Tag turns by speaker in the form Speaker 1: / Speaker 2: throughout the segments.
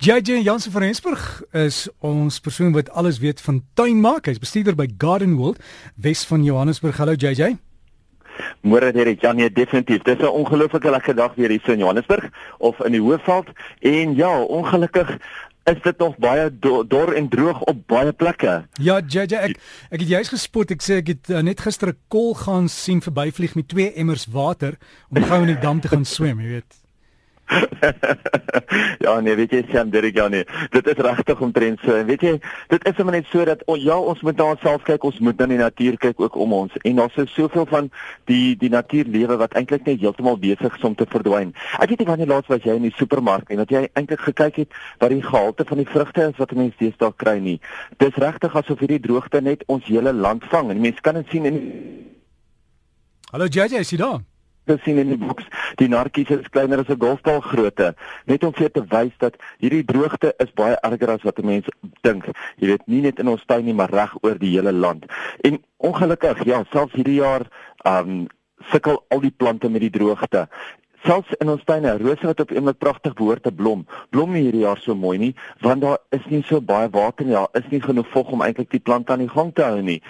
Speaker 1: JJ Jansen van Rensburg is ons persoon wat alles weet van tuin maak. Hy's bestuurder by Garden World Wes van Johannesburg. Hallo JJ.
Speaker 2: Môre Derek, ja nee, definitief. Dis 'n ongelooflike lekker dag weer hier in Johannesburg of in die Hoofveld en ja, ongelukkig is dit nog baie do dor en droog op baie plekke.
Speaker 1: Ja, JJ, ek ek het juist gespot. Ek sê ek het uh, net gister 'n kol gaan sien verbyvlieg met twee emmers water om gou in die dam te gaan swem, jy weet.
Speaker 2: ja nee, weet jy Sam Derek ja nee. Dit is regtig omtrent so. Weet jy, dit is sommer net so dat oh, ja, ons moet na onsself kyk, ons moet na die natuur kyk ook om ons. En daar's so soveel van die die natuurlewe wat eintlik net heeltemal besig is om te verdwyn. Ek weet nie wanneer laas was jy in die supermark en dat jy eintlik gekyk het wat die gehalte van die vrugte is wat mense deesdae kry nie. Dis regtig asof hierdie droogte net ons hele land vang en mense kan dit sien in
Speaker 1: Hallo JJ, is jy daar?
Speaker 2: Te sien in die boks. Die narkies is kleiner as 'n golfbal grootte. Net om vir te wys dat hierdie droogte is baie erger as wat mense dink. Jy weet nie net in ons tuin nie, maar reg oor die hele land. En ongelukkig, ja, selfs hierdie jaar um sukkel al die plante met die droogte. Selfs in ons tuine, rose wat op eendag pragtig behoort te blom, blom nie hierdie jaar so mooi nie, want daar is nie so baie water nie. Daar is nie genoeg vog om eintlik die plante aan die gang te hou nie.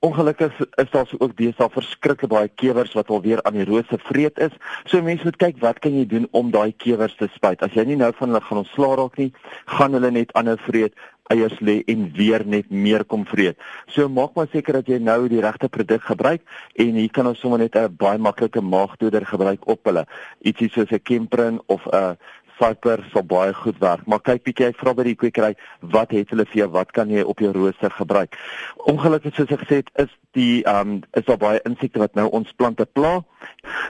Speaker 2: Ongelukkig is daar ook deesdae verskriklik baie kewers wat alweer aan die rose vreet is. So mense moet kyk wat kan jy doen om daai kewers te spuit. As jy nie nou van hulle gaan ontslaa raak nie, gaan hulle net aanhou vreet, eiers lê en weer net meer kom vreet. So maak maar seker dat jy nou die regte produk gebruik en hier kan ons sommer net 'n baie maklike maagdoder gebruik op hulle. Ietsie soos 'n Kemprin of 'n Viper sal baie goed werk. Maar kyk bietjie ek vra by die kwekery, wat het hulle vir jou? Wat kan jy op jou rooster gebruik? Ongelukkig soos ek gesê het, is die ehm um, is daar baie insekte wat nou ons plante pla.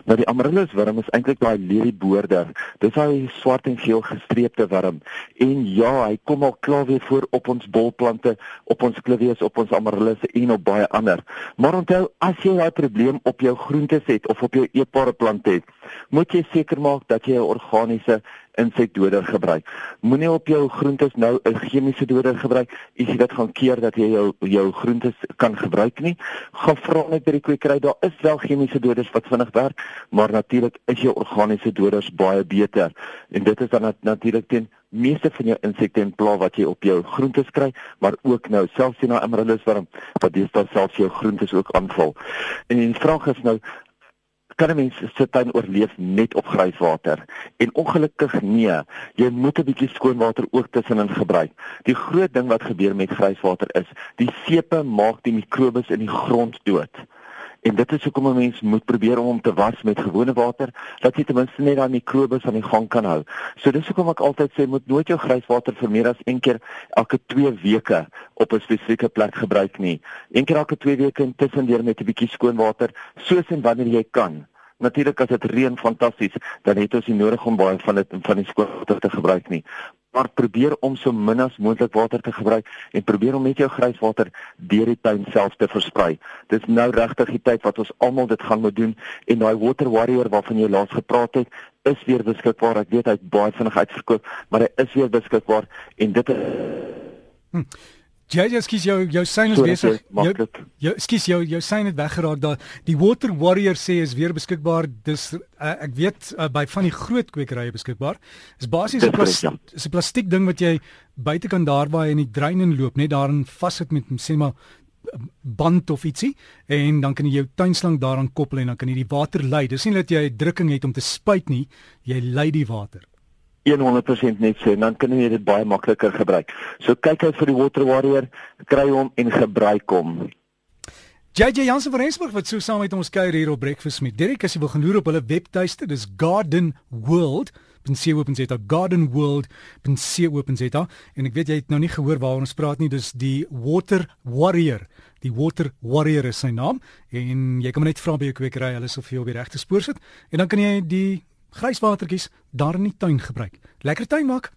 Speaker 2: Nou die amaryllis wurm is eintlik daai lelieboorder. Dis daai swart en geel gestreepte wurm. En ja, hy kom al klaar weer voor op ons bolplante, op ons klivies, op ons amaryllis en op baie ander. Maar onthou, as jy daai probleem op jou groentes het of op jou eetbare plante het, moet jy seker maak dat jy 'n organiese insekdoder gebruik. Moenie op jou groentes nou 'n chemiese doder gebruik, ietsie wat gaan keer dat jy jou jou groentes kan gebruik nie. Gaan vra net by die kwekery, daar is wel chemiese doders wat vinnig werk, maar natuurlik is jou organiese doders baie beter. En dit is dan nat natuurlik teen meeste van jou insekte en pla wat jy op jou groentes kry, maar ook nou selfs sien na amaryllis warm wat dan selfs jou groentes ook aanval. En die vraag is nou kan 'n mens se tuin oorleef net op grijswater? En ongelukkig nee, jy moet 'n bietjie skoonwater ook tussenin gebruik. Die groot ding wat gebeur met grijswater is, die seepe maak die mikrobes in die grond dood. En dit is hoekom 'n mens moet probeer om hom te was met gewone water, dat jy ten minste net daai mikrobes aan die gang kan hou. So dis hoekom ek altyd sê moet nooit jou grijswater vir meer as een keer elke 2 weke op 'n spesifieke plek gebruik nie. Een keer elke 2 weke intussen deur met 'n bietjie skoon water, soos en wanneer jy kan. Natuurlik as dit reën fantasties, dan het ons nie nodig om baie van dit van die skoolwater te gebruik nie. Maar probeer om so min as moontlik water te gebruik en probeer om net jou grijswater deur die tuin self te versprei. Dis nou regtig die tyd wat ons almal dit gaan moet doen en daai water warrior waarvan jy laas gepraat het, is weer beskikbaar. Ek weet hy't baie vinnig uitverkoop, maar hy is weer beskikbaar en dit is
Speaker 1: hm. Ja, ja, skus jou jou sein is besig. Jou, jou skus jou jou sein het weggeraak daar. Die Water Warrior sê is weer beskikbaar. Dis uh, ek weet uh, by van die groot kwekerye beskikbaar. Dis basies 'n plas, ja. plastiek ding wat jy buite kan daar waar in die drein in loop, net daarin vassit met sê maar band of ietsie en dan kan jy jou tuinslang daaraan koppel en dan kan jy die water lei. Dis nie dat jy drukking het om te spuit nie, jy lei die water.
Speaker 2: 100% net so en dan kan jy dit baie makliker gebruik. So kyk uit vir die water warrior, kry hom en gebruik hom.
Speaker 1: JJ Jansen van Rensburg wat so saam met ons kuier hier op Breakfast met Derek. As jy wil genoer op hulle webtuiste, dis Garden World .co.za Garden World .co.za en ek weet jy het nou nie gehoor waar ons praat nie dis die Water Warrior. Die Water Warrior is sy naam. En jy kan net vra by jou kwekery hulle sal vir jou op die regte spoor sit. En dan kan jy die gryswatertjies daar in die tuin gebruik. Lekker tuin maak.